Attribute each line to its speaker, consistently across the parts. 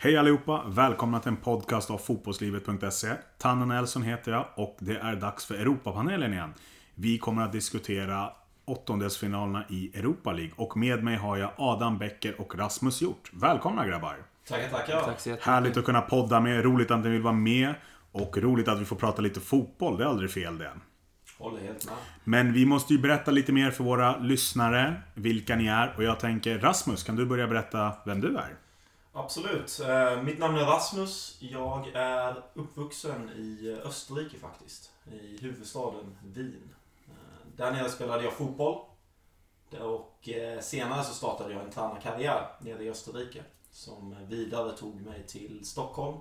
Speaker 1: Hej allihopa! Välkomna till en podcast av fotbollslivet.se. Tanne Nelson heter jag och det är dags för Europapanelen igen. Vi kommer att diskutera åttondelsfinalerna i Europa League och med mig har jag Adam Becker och Rasmus Hjort. Välkomna grabbar!
Speaker 2: Tackar, tackar.
Speaker 3: Tack så.
Speaker 1: Härligt att kunna podda med, roligt att ni vill vara med och roligt att vi får prata lite fotboll, det är aldrig fel det.
Speaker 2: Håller helt med.
Speaker 1: Men vi måste ju berätta lite mer för våra lyssnare vilka ni är och jag tänker Rasmus, kan du börja berätta vem du är?
Speaker 2: Absolut. Eh, mitt namn är Rasmus. Jag är uppvuxen i eh, Österrike faktiskt. I huvudstaden Wien. Eh, där nere spelade jag fotboll. Och senare så startade jag en tränarkarriär nere i Österrike. Som vidare tog mig till Stockholm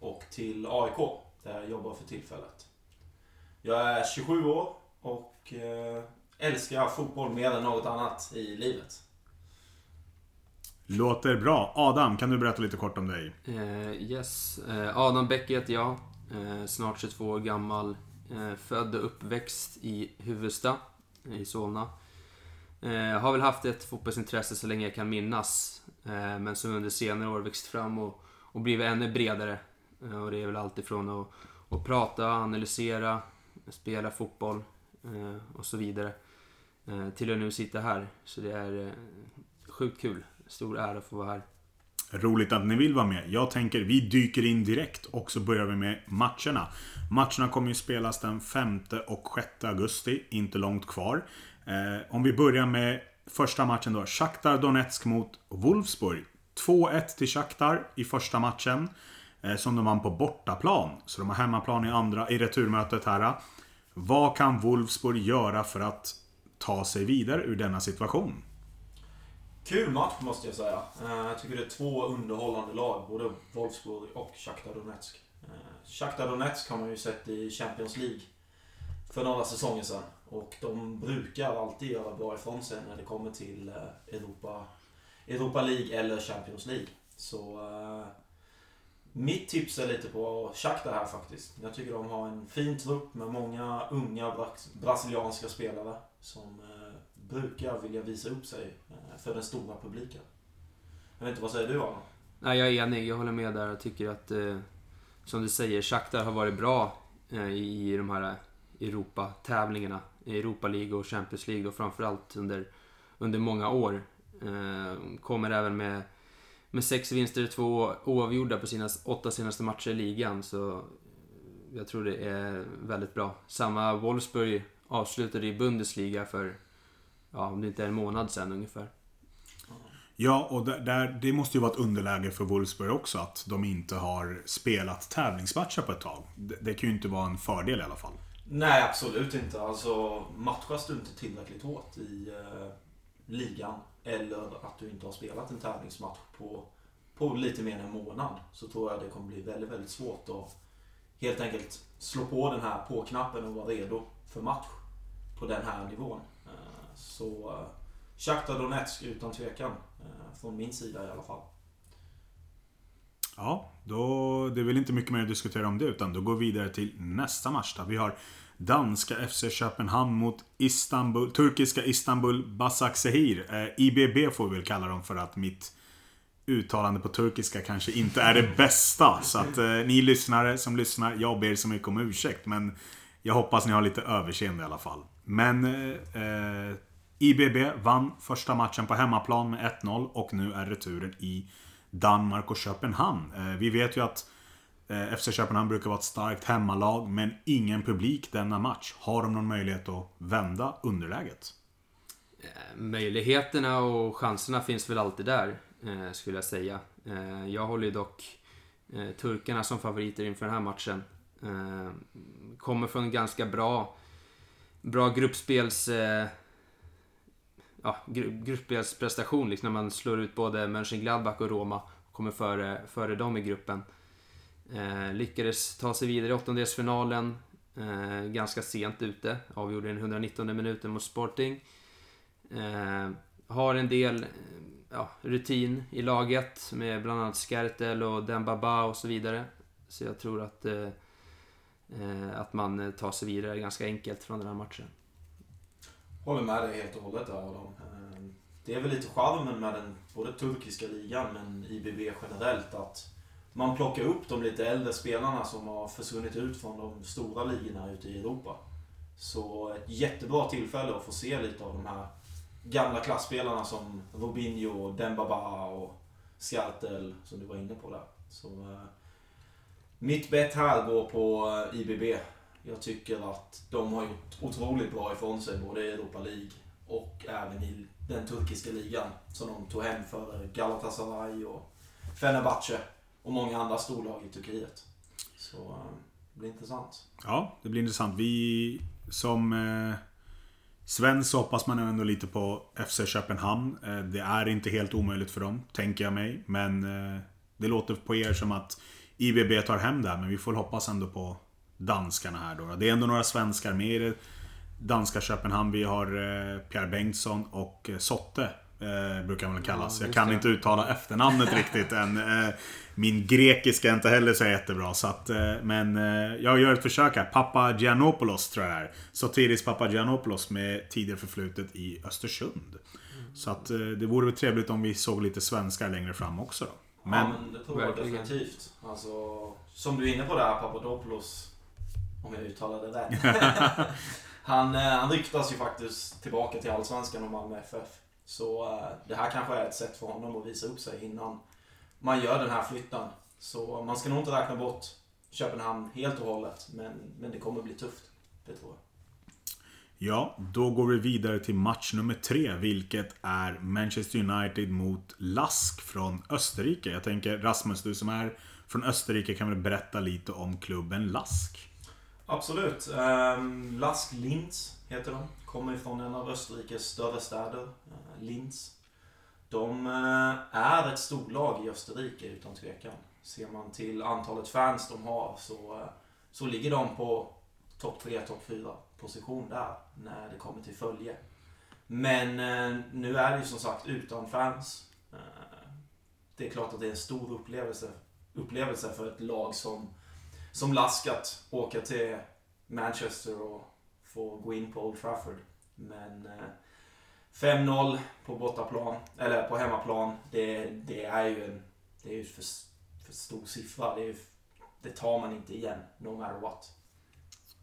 Speaker 2: och till AIK. Där jag jobbar för tillfället. Jag är 27 år och älskar fotboll mer än något annat i livet.
Speaker 1: Låter bra. Adam, kan du berätta lite kort om dig?
Speaker 3: Uh, yes. Uh, Adam Bäck heter jag. Uh, eh, snart 22 år gammal. Född och uppväxt i Huvudsta i Solna. Har väl haft ett fotbollsintresse så länge jag kan minnas. Men som under senare år växt fram och, och blivit ännu bredare. Och det är väl alltifrån att, att prata, analysera, spela fotboll och så vidare. Till att nu sitta här. Så det är sjukt kul. Stor ära att få vara här.
Speaker 1: Roligt att ni vill vara med. Jag tänker vi dyker in direkt och så börjar vi med matcherna. Matcherna kommer ju spelas den 5 och 6 augusti, inte långt kvar. Eh, om vi börjar med första matchen då. Shakhtar Donetsk mot Wolfsburg. 2-1 till Shakhtar i första matchen. Eh, som de vann på bortaplan. Så de har hemmaplan i andra, i returmötet här. Vad kan Wolfsburg göra för att ta sig vidare ur denna situation?
Speaker 2: Kul match måste jag säga. Eh, jag tycker det är två underhållande lag, både Wolfsburg och Shakhtar Donetsk. Eh, Shakhtar Donetsk har man ju sett i Champions League för några säsonger sedan. Och de brukar alltid göra bra ifrån sig när det kommer till eh, Europa, Europa League eller Champions League. Så mitt tips är lite på Shakhtar här faktiskt. Jag tycker de har en fin trupp med många unga brasilianska spelare som brukar vilja visa upp sig eh, för den stora publiken. Jag vet inte, vad säger du Adam?
Speaker 3: Nej, jag är enig. Jag håller med där. Jag tycker att, eh, som du säger, Shakhtar har varit bra eh, i de här Europa-tävlingarna. I Europa League och Champions League och framförallt under, under många år. Eh, kommer även med, med sex vinster och två oavgjorda på sina åtta senaste matcher i ligan. Så eh, jag tror det är väldigt bra. Samma Wolfsburg avslutade i Bundesliga för, ja, om det inte är en månad sedan ungefär.
Speaker 1: Ja, och där, där, det måste ju vara ett underläge för Wolfsburg också att de inte har spelat tävlingsmatcher på ett tag. Det, det kan ju inte vara en fördel i alla fall.
Speaker 2: Nej, absolut inte. Alltså, matchas du inte tillräckligt hårt i eh, ligan eller att du inte har spelat en tävlingsmatch på, på lite mer än en månad så tror jag det kommer bli väldigt, väldigt svårt att helt enkelt slå på den här på-knappen och vara redo för match på den här nivån. Så Shakhtar Donetsk utan tvekan, eh, från min sida i alla fall.
Speaker 1: Ja, då, det är väl inte mycket mer att diskutera om det utan då går vi vidare till nästa match där vi har danska FC Köpenhamn mot Istanbul, turkiska Istanbul Basaksehir. Eh, IBB får vi väl kalla dem för att mitt uttalande på turkiska kanske inte är det bästa. Så att eh, ni lyssnare som lyssnar, jag ber så mycket om ursäkt. Men jag hoppas ni har lite överseende i alla fall. Men eh, eh IBB vann första matchen på hemmaplan med 1-0 och nu är returen i Danmark och Köpenhamn. Eh, vi vet ju att eh, FC Köpenhamn brukar vara ett starkt hemmalag, men ingen publik denna match. Har de någon möjlighet att vända underläget?
Speaker 3: Eh, möjligheterna och chanserna finns väl alltid där, eh, skulle jag säga. Eh, jag håller ju dock eh, turkarna som favoriter inför den här matchen. Eh, kommer från en ganska bra, bra gruppspels... Eh, ja, gruppspelsprestation, liksom när man slår ut både Mönchengladbach och Roma. Kommer före, före dem i gruppen. Eh, lyckades ta sig vidare i åttondelsfinalen. Eh, ganska sent ute. Avgjorde den 119 minuten mot Sporting. Eh, har en del ja, rutin i laget med bland annat Skertel och Dembaba och så vidare. Så jag tror att, eh, Eh, att man eh, tar sig vidare ganska enkelt från den här matchen.
Speaker 2: Håller med dig helt och hållet Adam. Eh, det är väl lite charmen med den både turkiska ligan men IBB generellt att man plockar upp de lite äldre spelarna som har försvunnit ut från de stora ligorna ute i Europa. Så ett jättebra tillfälle att få se lite av de här gamla klassspelarna som Robinho, Dembaba och Skartel som du var inne på där. Så, eh, mitt bett här går på eh, IBB. Jag tycker att de har gjort otroligt bra ifrån sig både i Europa League och även i den turkiska ligan som de tog hem för Galatasaray och Fenerbahce och många andra storlag i Turkiet. Så eh, det blir intressant.
Speaker 1: Ja, det blir intressant. Vi som eh, svensk så hoppas man ändå lite på FC Köpenhamn. Eh, det är inte helt omöjligt för dem, tänker jag mig. Men eh, det låter på er som att IBB tar hem det här, men vi får hoppas ändå på danskarna här då. Det är ändå några svenskar med i det danska Köpenhamn. Vi har eh, Pierre Bengtsson och eh, Sotte. Eh, brukar man kallas.
Speaker 3: Ja,
Speaker 1: jag kan
Speaker 3: det.
Speaker 1: inte uttala efternamnet riktigt än. Eh, min grekiska är inte heller så jättebra. Så att, eh, men jag gör ett försök här. Papagiannopoulos tror jag det är. Sotiris Papagiannopoulos med tidigare förflutet i Östersund. Så att det vore väl trevligt om vi såg lite svenskar längre fram också då. Men,
Speaker 2: ja, men det tror jag
Speaker 3: Verkligen.
Speaker 2: definitivt. Alltså, som du är inne på där, Papadopoulos. Om jag uttalar det rätt. han, eh, han ryktas ju faktiskt tillbaka till Allsvenskan och Malmö FF. Så eh, det här kanske är ett sätt för honom att visa upp sig innan man gör den här flytten. Så man ska nog inte räkna bort Köpenhamn helt och hållet. Men, men det kommer bli tufft. Det tror jag.
Speaker 1: Ja, då går vi vidare till match nummer tre, vilket är Manchester United mot Lask från Österrike. Jag tänker Rasmus, du som är från Österrike kan väl berätta lite om klubben Lask?
Speaker 2: Absolut. Ehm, Lask Linz heter de. Kommer ifrån en av Österrikes större städer, eh, Linz. De eh, är ett storlag i Österrike utan tvekan. Ser man till antalet fans de har så, eh, så ligger de på topp 3, topp 4 position där när det kommer till följe. Men eh, nu är det ju som sagt utan fans. Eh, det är klart att det är en stor upplevelse, upplevelse för ett lag som som Lask att åka till Manchester och få gå in på Old Trafford. Men eh, 5-0 på bortaplan, eller på hemmaplan, det, det är ju en det är ju för, för stor siffra. Det, är, det tar man inte igen, no matter what.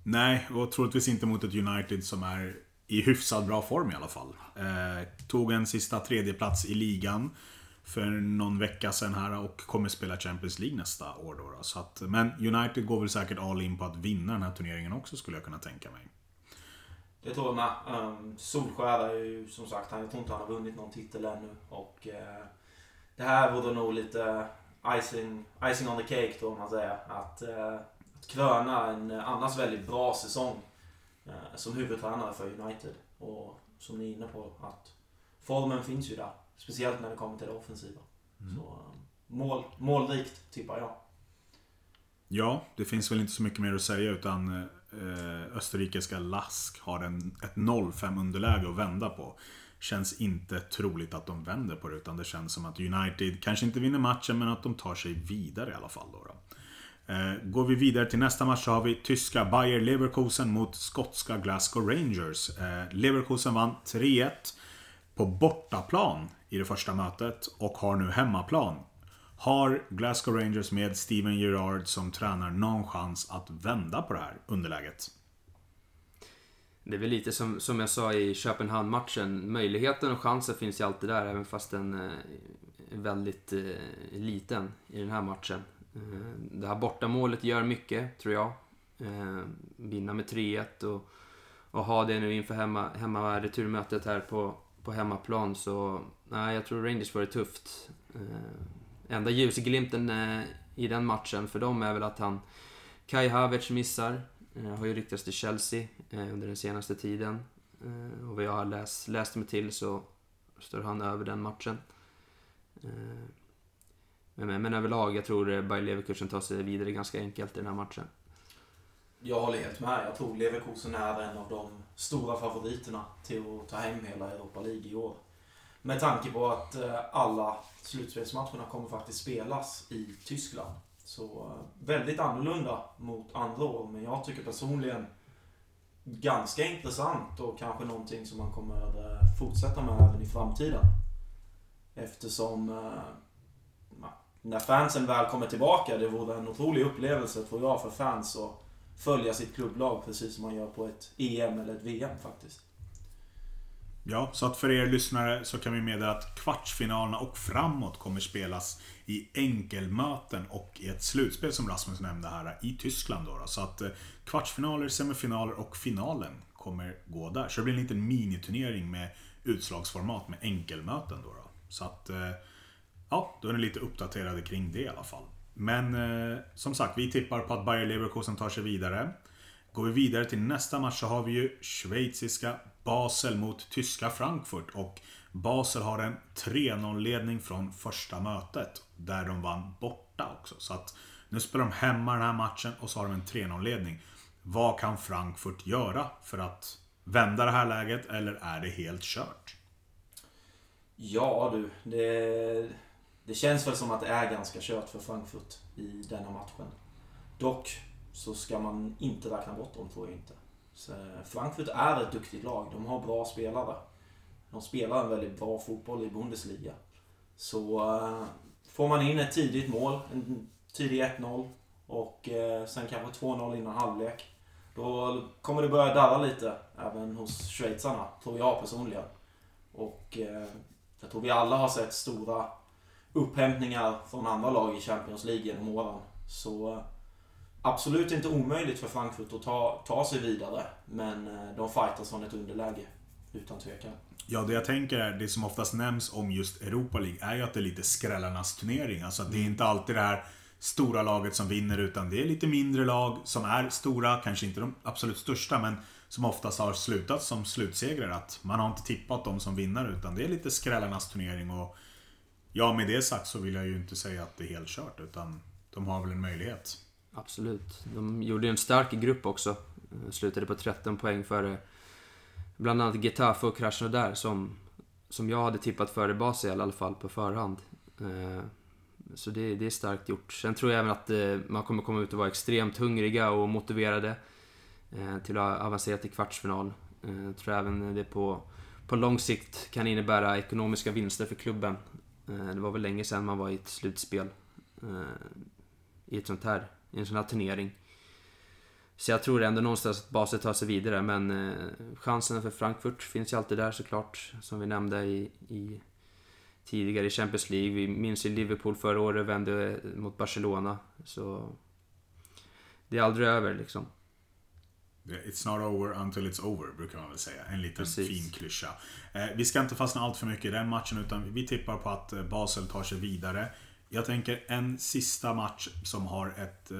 Speaker 1: Nej, och troligtvis inte mot ett United som är i hyfsad bra form i alla fall. Eh, tog en sista tredjeplats i ligan för någon vecka sedan här och kommer spela Champions League nästa år då. då. Så att, men United går väl säkert all in på att vinna den här turneringen också skulle jag kunna tänka mig.
Speaker 2: Det tror jag med. Ehm, um, Solskär är ju som sagt, jag tror inte han har vunnit någon titel ännu. Och uh, det här vore nog lite icing, icing on the cake då, om man säger. Att, uh, kröna en annars väldigt bra säsong eh, som huvudtränare för United. Och som ni är inne på, att formen finns ju där. Speciellt när det kommer till det offensiva. Så eh, mål, målrikt, tippar jag.
Speaker 1: Ja, det finns väl inte så mycket mer att säga utan eh, österrikiska Lask har en, ett 0-5 underläge att vända på. Känns inte troligt att de vänder på det utan det känns som att United kanske inte vinner matchen men att de tar sig vidare i alla fall. Då då. Eh, går vi vidare till nästa match så har vi tyska Bayer Leverkusen mot skotska Glasgow Rangers. Eh, Leverkusen vann 3-1 på bortaplan i det första mötet och har nu hemmaplan. Har Glasgow Rangers med Steven Gerrard som tränare någon chans att vända på det här underläget?
Speaker 3: Det är väl lite som, som jag sa i Köpenhamn-matchen. Möjligheten och chansen finns ju alltid där, även fast den eh, är väldigt liten i den här matchen. Eh, det här bortamålet gör mycket, tror jag. Eh, vinna med 3-1 och, och ha det nu inför hemma, hemma returmötet här på, på hemmaplan. Så nej, jag tror Rangers får det tufft. Eh, enda ljusglimten i den matchen för dem är väl att han Kai Havertz missar. Har ju ryktats till Chelsea under den senaste tiden. Och vad jag har läst, läst mig till så står han över den matchen. Men, men, överlag, jag tror eh, Bayer Leverkusen tar sig vidare ganska enkelt i den här matchen.
Speaker 2: Jag håller helt med. Jag tror Leverkusen är en av de stora favoriterna till att ta hem hela Europa League i år. Med tanke på att eh, alla slutspelsmatcherna kommer faktiskt spelas i Tyskland. Så eh, väldigt annorlunda mot andra år, men jag tycker personligen ganska intressant och kanske någonting som man kommer fortsätta med även i framtiden. Eftersom när fansen väl kommer tillbaka, det vore en otrolig upplevelse tror jag för fans att följa sitt klubblag precis som man gör på ett EM eller ett VM faktiskt.
Speaker 1: Ja, så att för er lyssnare så kan vi meddela att kvartsfinalerna och framåt kommer spelas i enkelmöten och i ett slutspel som Rasmus nämnde här i Tyskland. Då, Så att eh, kvartsfinaler, semifinaler och finalen kommer gå där. Så det blir en liten miniturnering med utslagsformat med enkelmöten. Då, då. Så att, eh, ja, då är ni lite uppdaterade kring det i alla fall. Men eh, som sagt, vi tippar på att Bayer Leverkusen tar sig vidare. Går vi vidare till nästa match så har vi ju schweiziska Basel mot tyska Frankfurt. Och Basel har en 3-0-ledning från första mötet. Där de vann borta också. Så att nu spelar de hemma den här matchen och så har de en 3-0-ledning. Vad kan Frankfurt göra för att vända det här läget eller är det helt kört?
Speaker 2: Ja du, det, det känns väl som att det är ganska kört för Frankfurt i denna matchen. Dock så ska man inte räkna bort dem, tror jag inte. Så eh, Frankfurt är ett duktigt lag. De har bra spelare. De spelar en väldigt bra fotboll i Bundesliga. Så eh, får man in ett tidigt mål, en tidig 1-0 och eh, sen kanske 2-0 innan halvlek. Då kommer det börja darra lite, även hos schweizarna, tror jag personligen. Och jag tror vi alla har sett stora upphämtningar från andra lag i Champions League genom åren. Så absolut inte omöjligt för Frankfurt att ta, ta sig vidare. Men eh, de fightas från ett underläge. Utan tvekan.
Speaker 1: Ja, det jag tänker är, det som oftast nämns om just Europa League är ju att det är lite skrällarnas turnering. Alltså det är inte alltid det här stora laget som vinner utan det är lite mindre lag som är stora, kanske inte de absolut största men som oftast har slutat som slutsegrare. Att man har inte tippat dem som vinnare utan det är lite skrällarnas turnering och Ja, med det sagt så vill jag ju inte säga att det är helt kört utan de har väl en möjlighet.
Speaker 3: Absolut. De gjorde en stark grupp också. Slutade på 13 poäng före bland annat Getafe och Krasnodar som, som jag hade tippat före Basel i alla fall på förhand. Eh, så det, det är starkt gjort. Sen tror jag även att eh, man kommer komma ut och vara extremt hungriga och motiverade eh, till att avancera till kvartsfinal. Jag tror även det på, på lång sikt kan innebära ekonomiska vinster för klubben. Eh, det var väl länge sedan man var i ett slutspel eh, i ett sånt här i en sån här turnering. Så jag tror ändå någonstans att Basel tar sig vidare, men eh, chansen för Frankfurt finns ju alltid där såklart, som vi nämnde i, i tidigare i Champions League. Vi minns ju Liverpool förra året vände mot Barcelona, så det är aldrig över liksom.
Speaker 1: It's not over until it's over, brukar man väl säga. En liten Precis. fin klyscha. Eh, vi ska inte fastna allt för mycket i den matchen, utan vi tippar på att eh, Basel tar sig vidare. Jag tänker en sista match som har ett eh,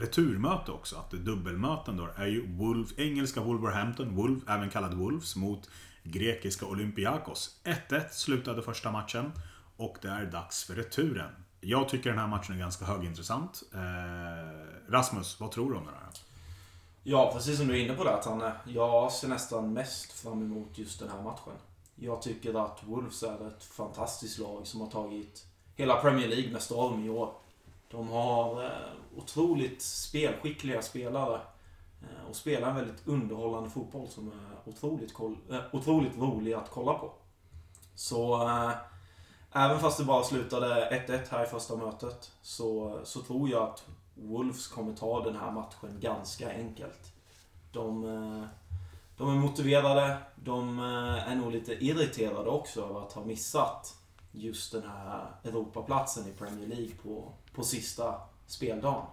Speaker 1: returmöte också, att det är dubbelmöten då, är ju Wolf, engelska Wolverhampton, Wolf, även kallad Wolves, mot grekiska Olympiakos. 1-1 slutade första matchen och det är dags för returen. Jag tycker den här matchen är ganska högintressant. Eh, Rasmus, vad tror du om den här?
Speaker 2: Ja, precis som du är inne på där Tanne. Jag ser nästan mest fram emot just den här matchen. Jag tycker att Wolves är ett fantastiskt lag som har tagit hela Premier League med storm i år. De har eh, otroligt spelskickliga spelare eh, och spelar en väldigt underhållande fotboll som är otroligt, eh, otroligt rolig att kolla på. Så även fast det bara slutade 1-1 här i första mötet så, så tror jag att Wolves kommer ta den här matchen ganska enkelt. De, de är motiverade, de är nog lite irriterade också över att ha missat just den här Europaplatsen i Premier League på, på sista speldagen.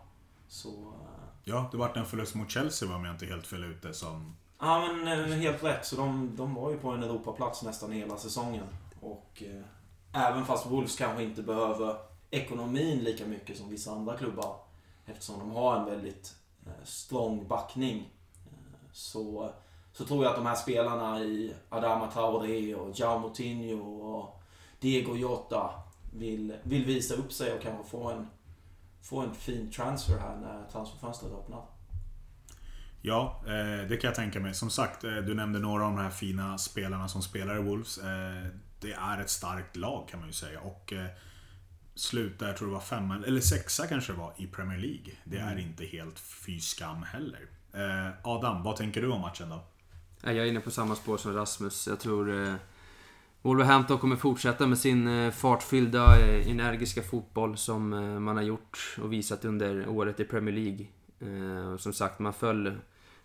Speaker 2: Så... Eh,
Speaker 1: ja, det vart en förlust mot Chelsea om jag inte helt fel ute som...
Speaker 2: Ja, men eh, helt rätt. Så de, de var ju på en Europaplats nästan hela säsongen. Och eh, även fast Wolves kanske inte behöver ekonomin lika mycket som vissa andra klubbar eftersom de har en väldigt eh, strong backning eh, så, så tror jag att de här spelarna i Adama Traoré och Jao Moutinho och Diego Jota vill, vill visa upp sig och kanske få en, få en fin transfer här när transferfönstret öppnar.
Speaker 1: Ja, eh, det kan jag tänka mig. Som sagt, du nämnde några av de här fina spelarna som spelar i Wolves. Det är ett starkt lag kan man ju säga. Och sluta, jag tror det var femma, eller sexa kanske det var, i Premier League. Det är mm. inte helt fy skam heller. Adam, vad tänker du om matchen då?
Speaker 3: Jag är inne på samma spår som Rasmus. Jag tror Wolverhampton kommer fortsätta med sin eh, fartfyllda, eh, energiska fotboll som eh, man har gjort och visat under året i Premier League. Som sagt, man föll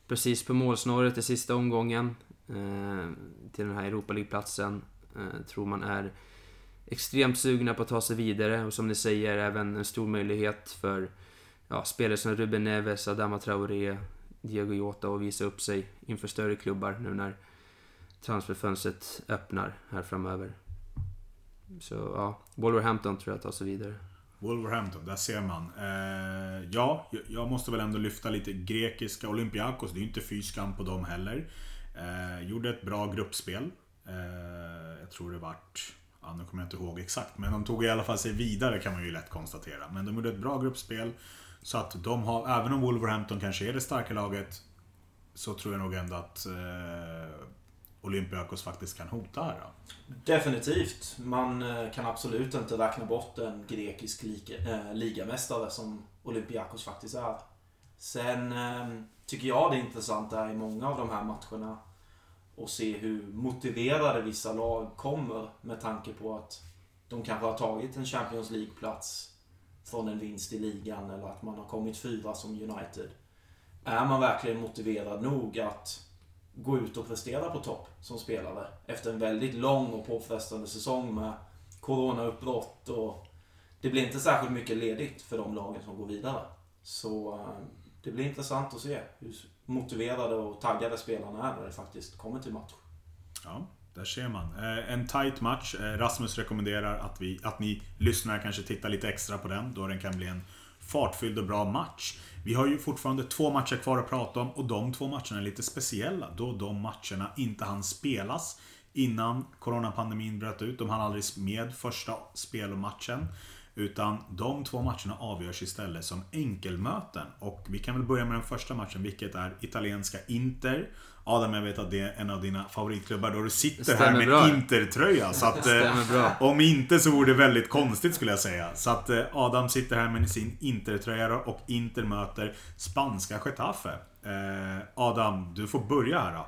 Speaker 3: precis på målsnöret i sista omgången till den här Europa League-platsen. Tror man är extremt sugna på att ta sig vidare och som ni säger även en stor möjlighet för ja, spelare som Ruben Neves, Adama Traoré, Diego Jota att visa upp sig inför större klubbar nu när transferfönstret öppnar här framöver. Så ja, Wolverhampton tror jag tar sig vidare.
Speaker 1: Wolverhampton, där ser man. Eh, ja, jag måste väl ändå lyfta lite grekiska Olympiakos. Det är ju inte fy skam på dem heller. Eh, gjorde ett bra gruppspel. Eh, jag tror det vart... Ja, nu kommer jag inte ihåg exakt, men de tog i alla fall sig vidare kan man ju lätt konstatera. Men de gjorde ett bra gruppspel. Så att de har, även om Wolverhampton kanske är det starka laget, så tror jag nog ändå att eh, Olympiakos faktiskt kan hota här. Då.
Speaker 2: Definitivt. Man eh, kan absolut inte räkna bort en grekisk lika, eh, ligamästare som Olympiakos faktiskt är. Sen eh, tycker jag det är intressant är i många av de här matcherna och se hur motiverade vissa lag kommer med tanke på att de kanske har tagit en Champions League-plats från en vinst i ligan eller att man har kommit fyra som United. Är man verkligen motiverad nog att gå ut och prestera på topp som spelare efter en väldigt lång och påfrestande säsong med coronauppbrott och det blir inte särskilt mycket ledigt för de lagen som går vidare. Så eh, det blir intressant att se hur motiverade och taggade spelarna är när det faktiskt kommer till match.
Speaker 1: Ja, där ser man. Eh, en tight match. Eh, Rasmus rekommenderar att, vi, att ni lyssnare kanske tittar lite extra på den, då den kan bli en fartfylld och bra match. Vi har ju fortfarande två matcher kvar att prata om och de två matcherna är lite speciella då de matcherna inte hann spelas innan coronapandemin bröt ut. De hann aldrig med första spel och matchen. Utan de två matcherna avgörs istället som enkelmöten. Och vi kan väl börja med den första matchen, vilket är italienska Inter. Adam, jag vet att det är en av dina favoritklubbar då du sitter här med Inter-tröja. Så att, eh, om inte så vore det väldigt konstigt skulle jag säga. Så att eh, Adam sitter här med sin Inter-tröja och Inter möter spanska Getafe. Eh, Adam, du får börja här då.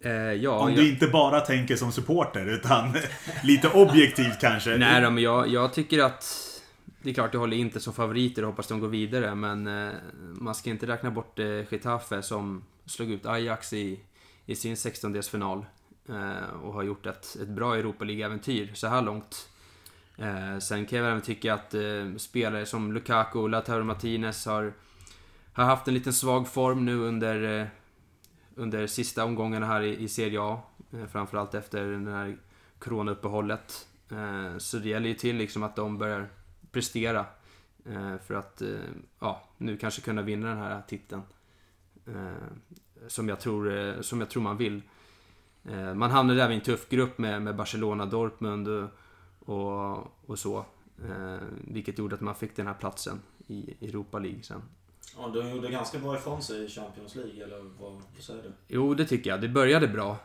Speaker 3: Eh, ja,
Speaker 1: Om du inte bara tänker som supporter utan lite objektivt kanske.
Speaker 3: Nej då, men jag, jag tycker att det är klart jag håller inte som favoriter och hoppas de går vidare men eh, man ska inte räkna bort eh, Getafe som slog ut Ajax i, i sin 16-delsfinal eh, och har gjort ett, ett bra Europa League-äventyr så här långt. Eh, sen kan jag även tycka att eh, spelare som Lukaku och Lautaro Martinez har, har haft en liten svag form nu under, eh, under sista omgångarna här i, i Serie A. Eh, framförallt efter det här coronauppehållet. Eh, så det gäller ju till liksom att de börjar prestera eh, för att ja, nu kanske kunna vinna den här titeln. Som jag tror, som jag tror man vill. Man hamnade även i en tuff grupp med, med Barcelona, Dortmund och, och, och så. Vilket gjorde att man fick den här platsen i Europa League sen.
Speaker 2: Ja, de gjorde ganska bra ifrån sig i Champions League, eller vad, säger du?
Speaker 3: Jo, det tycker jag. Det började bra.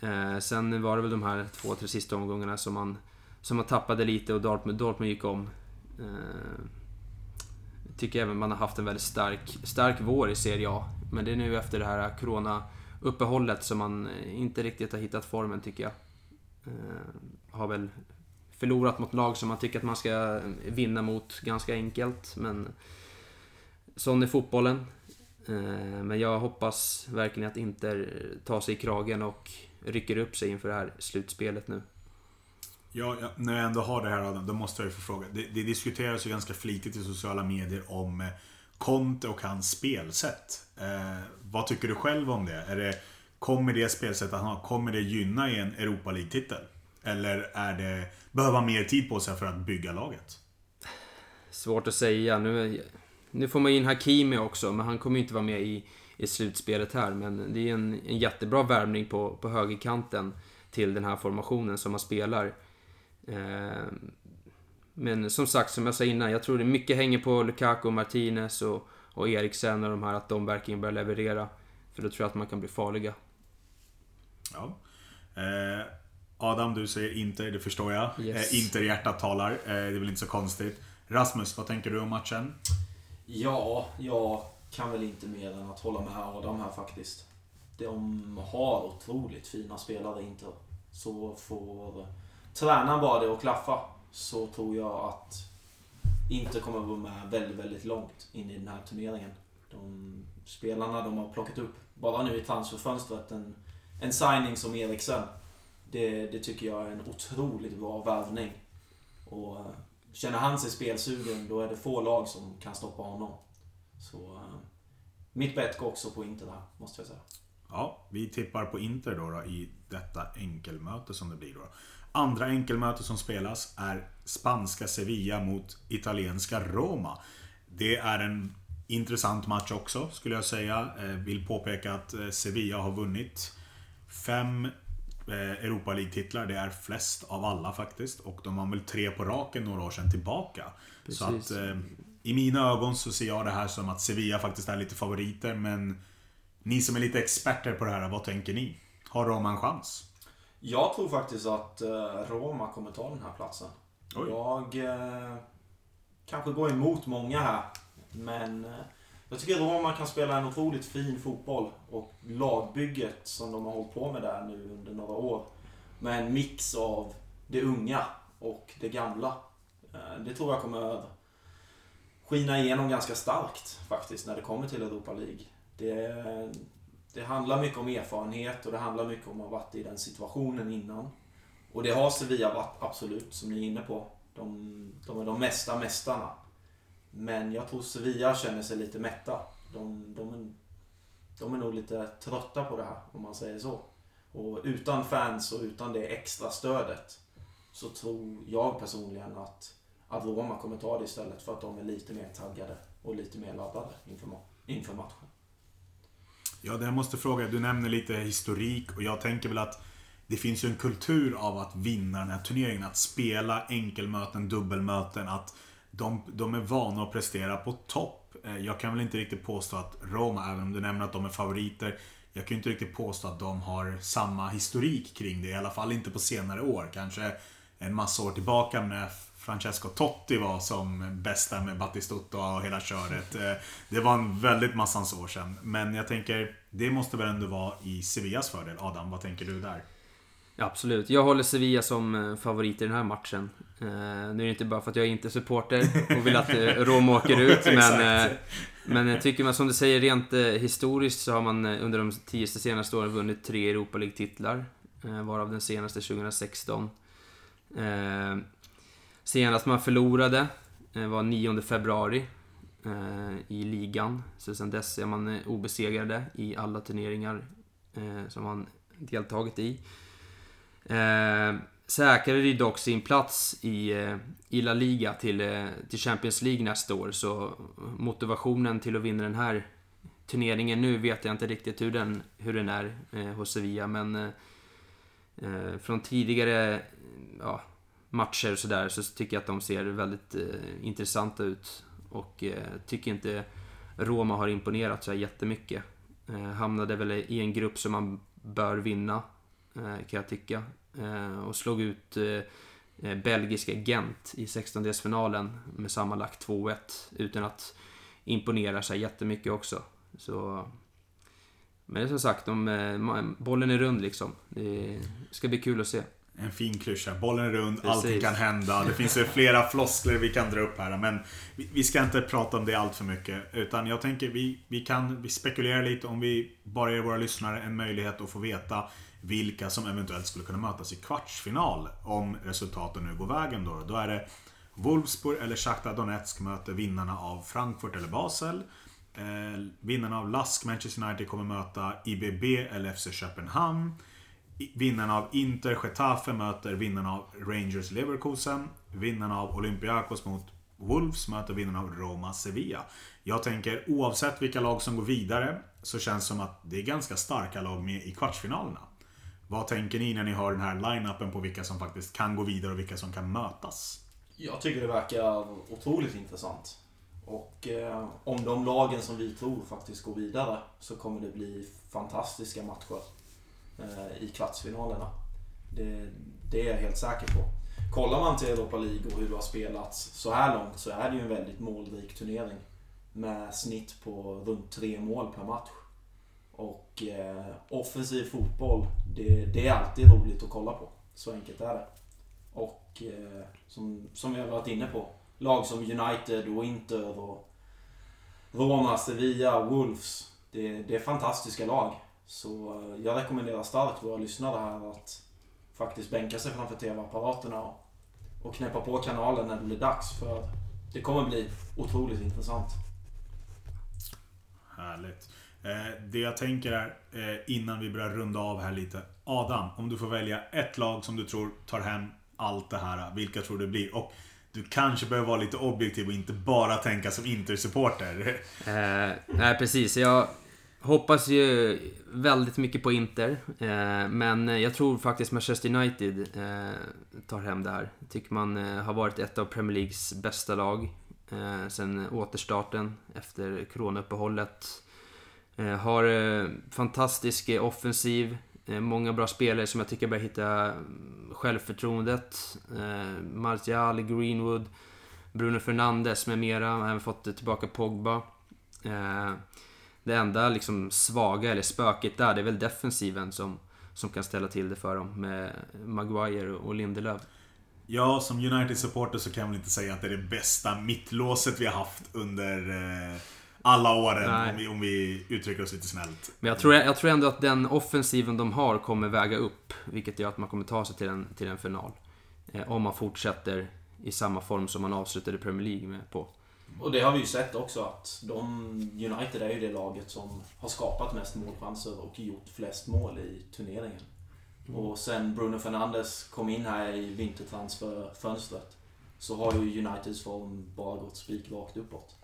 Speaker 3: Eh, sen var det väl de här två, tre sista omgångarna som man, som man tappade lite och Dortmund, Dortmund gick om. Eh, tycker även man har haft en väldigt stark, stark vår i Serie A. Men det är nu efter det här Corona-uppehållet som man eh, inte riktigt har hittat formen, tycker jag. Eh, har väl förlorat mot lag som man tycker att man ska vinna mot ganska enkelt, men sån är fotbollen. Eh, men jag hoppas verkligen att Inter tar sig i kragen och rycker upp sig inför det här slutspelet nu.
Speaker 1: Ja, ja, när jag ändå har det här Adam, då måste jag ju få fråga. Det, det diskuteras ju ganska flitigt i sociala medier om eh, Conte och hans spelsätt. Eh, vad tycker du själv om det? Är det kommer det spelsättet han har, kommer det gynna i en Europa League-titel? Eller är det, behöver han mer tid på sig för att bygga laget?
Speaker 3: Svårt att säga. Nu, nu får man in Hakimi också, men han kommer ju inte vara med i, i slutspelet här. Men det är en, en jättebra värvning på, på högerkanten till den här formationen som man spelar. Eh, men som sagt, som jag sa innan, jag tror det mycket hänger på Lukaku, Martinez och, och Eriksen och de här, att de verkligen börjar leverera. För då tror jag att man kan bli farliga.
Speaker 1: Ja. Eh, Adam, du säger Inter, det förstår jag. Yes. Eh, Inter-hjärtat talar, eh, det är väl inte så konstigt. Rasmus, vad tänker du om matchen?
Speaker 2: Ja, jag kan väl inte mer än att hålla med Adam här faktiskt. De har otroligt fina spelare inte. så får tränaren bara det att klaffa så tror jag att Inter kommer att vara med väldigt, väldigt långt in i den här turneringen. De spelarna de har plockat upp, bara nu i transferfönstret, en, en signing som Eriksen. Det, det tycker jag är en otroligt bra värvning. Och känner han sig spelsugen, då är det få lag som kan stoppa honom. Så eh, mitt bett går också på Inter där, måste jag säga.
Speaker 1: Ja, vi tippar på Inter då, då i detta enkelmöte som det blir då. Andra enkelmöte som spelas är spanska Sevilla mot italienska Roma. Det är en intressant match också, skulle jag säga. Eh, vill påpeka att eh, Sevilla har vunnit fem Europa League-titlar. Det är flest av alla faktiskt. Och de har väl tre på raken några år sedan tillbaka. Precis. Så att i mina ögon så ser jag det här som att Sevilla faktiskt är lite favoriter. Men ni som är lite experter på det här, vad tänker ni? Har Roma en chans?
Speaker 2: Jag tror faktiskt att Roma kommer ta den här platsen. Oj. Jag eh, kanske går emot många här. Men eh, jag tycker Roma kan spela en otroligt fin fotboll. Och lagbygget som de har hållit på med där nu under några år. Med en mix av det unga och det gamla. Eh, det tror jag kommer skina igenom ganska starkt faktiskt när det kommer till Europa League. Det, det handlar mycket om erfarenhet och det handlar mycket om att ha varit i den situationen innan. Och det har Sevilla varit absolut, som ni är inne på. De, de är de mesta mästarna. Men jag tror Sevilla känner sig lite mätta. De, de, är, de är nog lite trötta på det här, om man säger så. Och utan fans och utan det extra stödet så tror jag personligen att, att Roma kommer ta det istället för att de är lite mer taggade och lite mer laddade inför, inför matchen.
Speaker 1: Ja, det jag måste fråga. Du nämner lite historik och jag tänker väl att det finns ju en kultur av att vinna den här turneringen. Att spela enkelmöten, dubbelmöten. Att de, de är vana att prestera på topp. Eh, jag kan väl inte riktigt påstå att Roma, även om du nämner att de är favoriter. Jag kan ju inte riktigt påstå att de har samma historik kring det. I alla fall inte på senare år. Kanske en massa år tillbaka när Francesco Totti var som bästa med Battistuta och hela köret. Eh, det var en väldigt massans år sedan. Men jag tänker, det måste väl ändå vara i Sevillas fördel. Adam, vad tänker du där?
Speaker 3: Absolut. Jag håller Sevilla som eh, favorit i den här matchen. Uh, nu är det inte bara för att jag är inte supporter och vill att uh, Rom åker ut, men, uh, men jag tycker man som du säger rent historiskt så har man under de tio senaste åren vunnit tre Europa League-titlar, varav den senaste 2016. senast man förlorade var 9 februari i ligan, så sedan dess är man obesegrade i alla turneringar som man deltagit i. Säkrade ju dock sin plats i, eh, i La Liga till, eh, till Champions League nästa år. Så motivationen till att vinna den här turneringen nu vet jag inte riktigt hur den, hur den är eh, hos Sevilla. Men eh, eh från tidigare ja, matcher och sådär så tycker jag att de ser väldigt eh, intressanta ut. Och eh, tycker inte Roma har imponerat så här jättemycket. Eh, hamnade väl i en grupp som man bör vinna Eh, kan jag tycka. Eh, och slog ut eh, belgiska Gent i 16-delsfinalen med sammanlagt 2-1 utan att imponera sig jättemycket också. Så... Men som sagt, de, bollen är rund liksom. Det ska bli kul att se.
Speaker 1: En fin klyscha. Bollen är rund, Precis. allting kan hända. Det finns ju flera floskler vi kan dra upp här. Men vi, vi, ska inte prata om det allt för mycket. Utan jag tänker vi, vi kan vi spekulera lite om vi bara ger våra lyssnare en möjlighet att få veta vilka som eventuellt skulle kunna mötas i kvartsfinal om resultaten nu går vägen då. Då är det Wolfsburg eller Shakhtar Donetsk möter vinnarna av Frankfurt eller Basel. Eh, vinnarna av Lask Manchester United kommer möta IBB eller FC Köpenhamn. Vinnarna av Inter Getafe möter vinnarna av Rangers Leverkusen. Vinnarna av Olympiakos mot Wolves möter vinnarna av Roma Sevilla. Jag tänker oavsett vilka lag som går vidare så känns det som att det är ganska starka lag med i kvartsfinalerna. Vad tänker ni när ni hör den här line-upen på vilka som faktiskt kan gå vidare och vilka som kan mötas?
Speaker 2: Jag tycker det verkar otroligt intressant. Och eh, om de lagen som vi tror faktiskt går vidare så kommer det bli fantastiska matcher eh, i kvartsfinalerna. Det, det, är jag helt säker på. Kollar man till Europa League och hur det har spelats så här långt så är det ju en väldigt målrik turnering. Med snitt på runt tre mål per match. Och eh, offensiv fotboll, det, det, är alltid roligt att kolla på. Så enkelt är det. Och eh, som, som vi har varit inne på, lag som United och Inter och Roma, Sevilla, Wolves. Det, det är fantastiska lag. Så eh, jag rekommenderar starkt våra lyssnare här att faktiskt bänka sig framför TV-apparaterna och, och knäppa på kanalen när det blir dags. För det kommer bli otroligt intressant.
Speaker 1: Härligt. Eh, det jag tänker är, eh, innan vi börjar runda av här lite. Adam, om du får välja ett lag som du tror tar hem allt det här. Vilka tror du det blir? Och du kanske behöver vara lite objektiv och inte bara tänka som Inter-supporter.
Speaker 3: Eh, nej, precis. Jag hoppas ju väldigt mycket på Inter. Eh, men jag tror faktiskt Manchester United eh, tar hem det här. Tycker man eh, har varit ett av Premier Leagues bästa lag eh, sen återstarten efter coronauppehållet. Eh, har eh, fantastisk eh, offensiv. Många bra spelare som jag tycker börjar hitta mm, självförtroendet. Martial, Greenwood, Bruno Fernandes med mera. Har även fått tillbaka Pogba. Det enda liksom svaga eller spöket där, det är väl defensiven som, som kan ställa till det för dem med Maguire och Lindelöf.
Speaker 1: Ja, som United-supporter så kan jag väl inte säga att det är det bästa mittlåset vi har haft under eh, alla åren, om vi, om vi uttrycker oss lite snällt.
Speaker 3: Men jag tror, jag tror ändå att den offensiven de har kommer väga upp, vilket gör att man kommer ta sig till en, till en final. Eh, om man fortsätter i samma form som man avslutade Premier League med på.
Speaker 2: Och det har vi ju sett också att de, United är ju det laget som har skapat mest målchanser och gjort flest mål i turneringen. Mm. Och sen Bruno Fernandes kom in här i vintertransferfönstret så har ju Uniteds form bara gått spikrakt uppåt.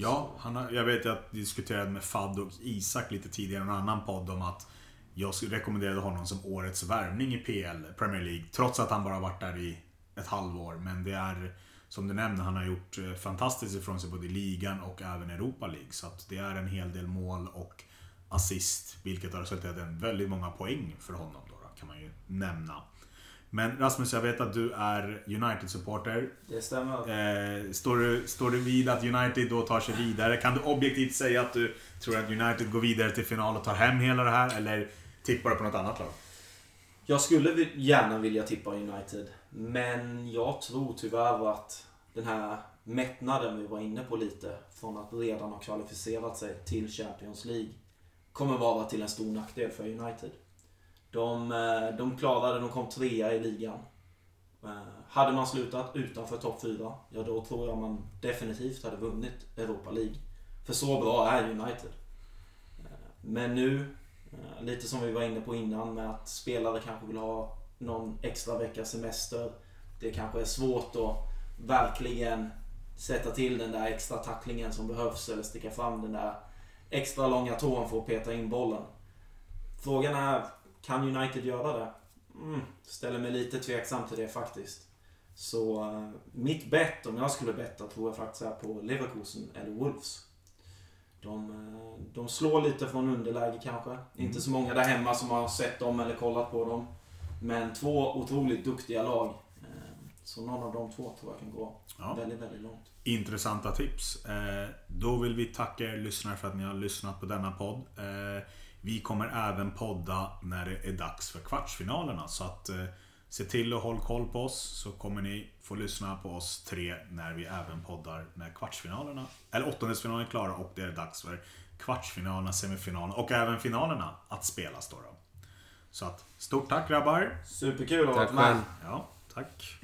Speaker 1: Ja, han har, jag vet att jag diskuterade med Fad och Isak lite tidigare i en annan podd om att jag rekommenderade honom som årets värvning i PL, Premier League. Trots att han bara varit där i ett halvår. Men det är, som du nämnde, han har gjort eh, fantastiskt ifrån sig både i ligan och även Europa League. Så att det är en hel del mål och assist, vilket har resulterat i väldigt många poäng för honom. Då, kan man ju nämna. Men Rasmus, jag vet att du är United-supporter.
Speaker 2: Det stämmer.
Speaker 1: Eh, står, du, står du vid att United då tar sig vidare? Kan du objektivt säga att du tror att United går vidare till final och tar hem hela det här? Eller tippar du på något annat lag?
Speaker 2: Jag skulle gärna vilja tippa United. Men jag tror tyvärr att den här mättnaden vi var inne på lite, från att redan ha kvalificerat sig till Champions League, kommer vara till en stor nackdel för United. De, eh, de klarade, de kom trea i ligan. Eh, hade man slutat utanför topp 4, ja då tror jag man definitivt hade vunnit Europa League. För så bra är United. Eh, men nu, lite som vi var inne på innan med att spelare kanske vill ha någon extra veckas semester. Det kanske är svårt att verkligen sätta till den där extra tacklingen som behövs eller sticka fram den där extra långa tån för att peta in bollen. Frågan är, kan United göra det? Mm, ställer mig lite tveksam till det faktiskt. Så uh, mitt bett, om jag skulle betta, tror jag faktiskt är på Leverkusen eller Wolves. De, uh, de slår lite från underläge kanske. Mm. Inte så många där hemma som har sett dem eller kollat på dem. Men två otroligt duktiga lag. Uh, så någon av de två tror jag kan gå ja. väldigt, väldigt långt.
Speaker 1: Intressanta tips. Då vill vi tacka er lyssnare för att ni har lyssnat på denna podd. Vi kommer även podda när det är dags för kvartsfinalerna. Så att eh, se till att hålla koll på oss så kommer ni få lyssna på oss tre när vi även poddar när kvartsfinalerna, eller åttondelsfinalen är klara och det är dags för kvartsfinalerna, semifinalerna och även finalerna att spelas då. då. Så att stort tack grabbar!
Speaker 2: Superkul att
Speaker 3: ha varit med!
Speaker 1: Ja, tack!